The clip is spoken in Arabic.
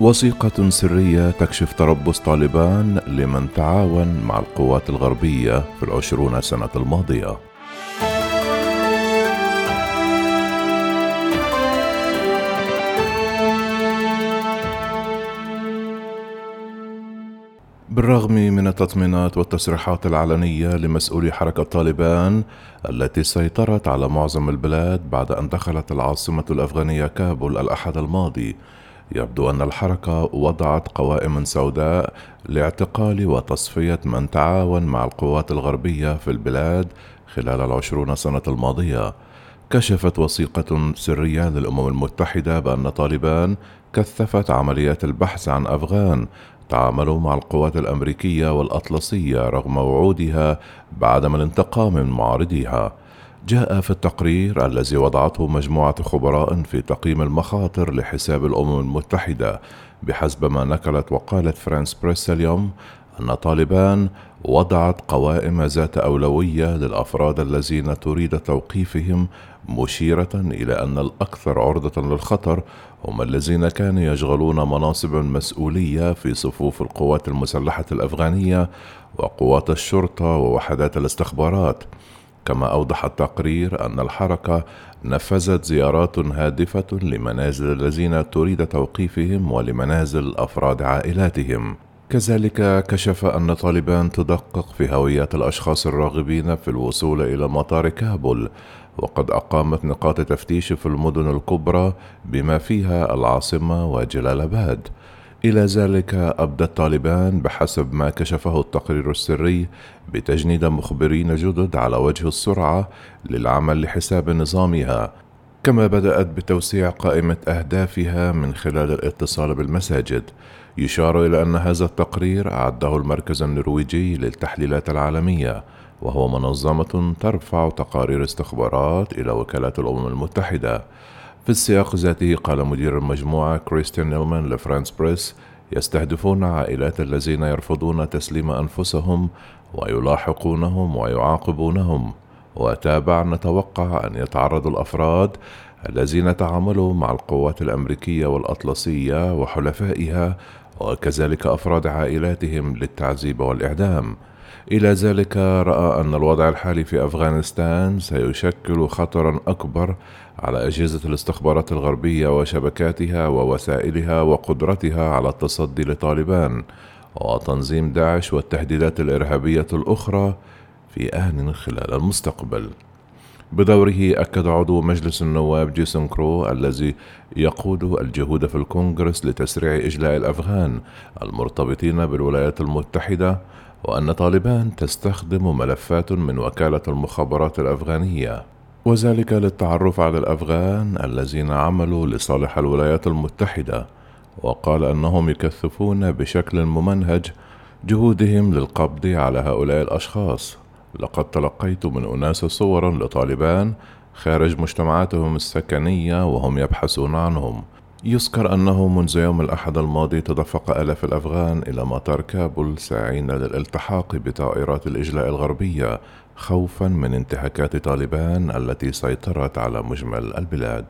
وثيقة سرية تكشف تربص طالبان لمن تعاون مع القوات الغربية في العشرون سنة الماضية. بالرغم من التطمينات والتصريحات العلنية لمسؤولي حركة طالبان التي سيطرت على معظم البلاد بعد أن دخلت العاصمة الأفغانية كابول الأحد الماضي يبدو أن الحركة وضعت قوائم سوداء لاعتقال وتصفية من تعاون مع القوات الغربية في البلاد خلال العشرون سنة الماضية. كشفت وثيقة سرية للأمم المتحدة بأن طالبان كثفت عمليات البحث عن أفغان تعاملوا مع القوات الأمريكية والأطلسية رغم وعودها بعدم الانتقام من معارضيها. جاء في التقرير الذي وضعته مجموعة خبراء في تقييم المخاطر لحساب الأمم المتحدة بحسب ما نقلت وقالت فرانس بريس اليوم أن طالبان وضعت قوائم ذات أولوية للأفراد الذين تريد توقيفهم مشيرة إلى أن الأكثر عرضة للخطر هم الذين كانوا يشغلون مناصب مسؤولية في صفوف القوات المسلحة الأفغانية وقوات الشرطة ووحدات الاستخبارات. كما أوضح التقرير أن الحركة نفذت زيارات هادفة لمنازل الذين تريد توقيفهم ولمنازل أفراد عائلاتهم. كذلك كشف أن طالبان تدقق في هويات الأشخاص الراغبين في الوصول إلى مطار كابول وقد أقامت نقاط تفتيش في المدن الكبرى بما فيها العاصمة وجلال آباد. إلى ذلك أبدت طالبان بحسب ما كشفه التقرير السري بتجنيد مخبرين جدد على وجه السرعة للعمل لحساب نظامها كما بدأت بتوسيع قائمة أهدافها من خلال الاتصال بالمساجد. يشار إلى أن هذا التقرير أعده المركز النرويجي للتحليلات العالمية وهو منظمة ترفع تقارير استخبارات إلى وكالات الأمم المتحدة. في السياق ذاته قال مدير المجموعة كريستيان نيلمان لفرانس بريس يستهدفون عائلات الذين يرفضون تسليم أنفسهم ويلاحقونهم ويعاقبونهم. وتابع نتوقع أن يتعرض الأفراد الذين تعاملوا مع القوات الأمريكية والأطلسية وحلفائها وكذلك أفراد عائلاتهم للتعذيب والإعدام. إلى ذلك رأى أن الوضع الحالي في أفغانستان سيشكل خطرا أكبر على أجهزة الاستخبارات الغربية وشبكاتها ووسائلها وقدرتها على التصدي لطالبان وتنظيم داعش والتهديدات الإرهابية الأخرى في آن خلال المستقبل. بدوره أكد عضو مجلس النواب جيسون كرو الذي يقود الجهود في الكونغرس لتسريع إجلاء الأفغان المرتبطين بالولايات المتحدة وأن طالبان تستخدم ملفات من وكالة المخابرات الأفغانية. وذلك للتعرف على الأفغان الذين عملوا لصالح الولايات المتحدة وقال أنهم يكثفون بشكل ممنهج جهودهم للقبض على هؤلاء الأشخاص. لقد تلقيت من أناس صورا لطالبان خارج مجتمعاتهم السكنية وهم يبحثون عنهم. يذكر أنه منذ يوم الأحد الماضي تدفق آلاف الأفغان إلى مطار كابول ساعين للالتحاق بطائرات الإجلاء الغربية خوفا من انتهاكات طالبان التي سيطرت على مجمل البلاد.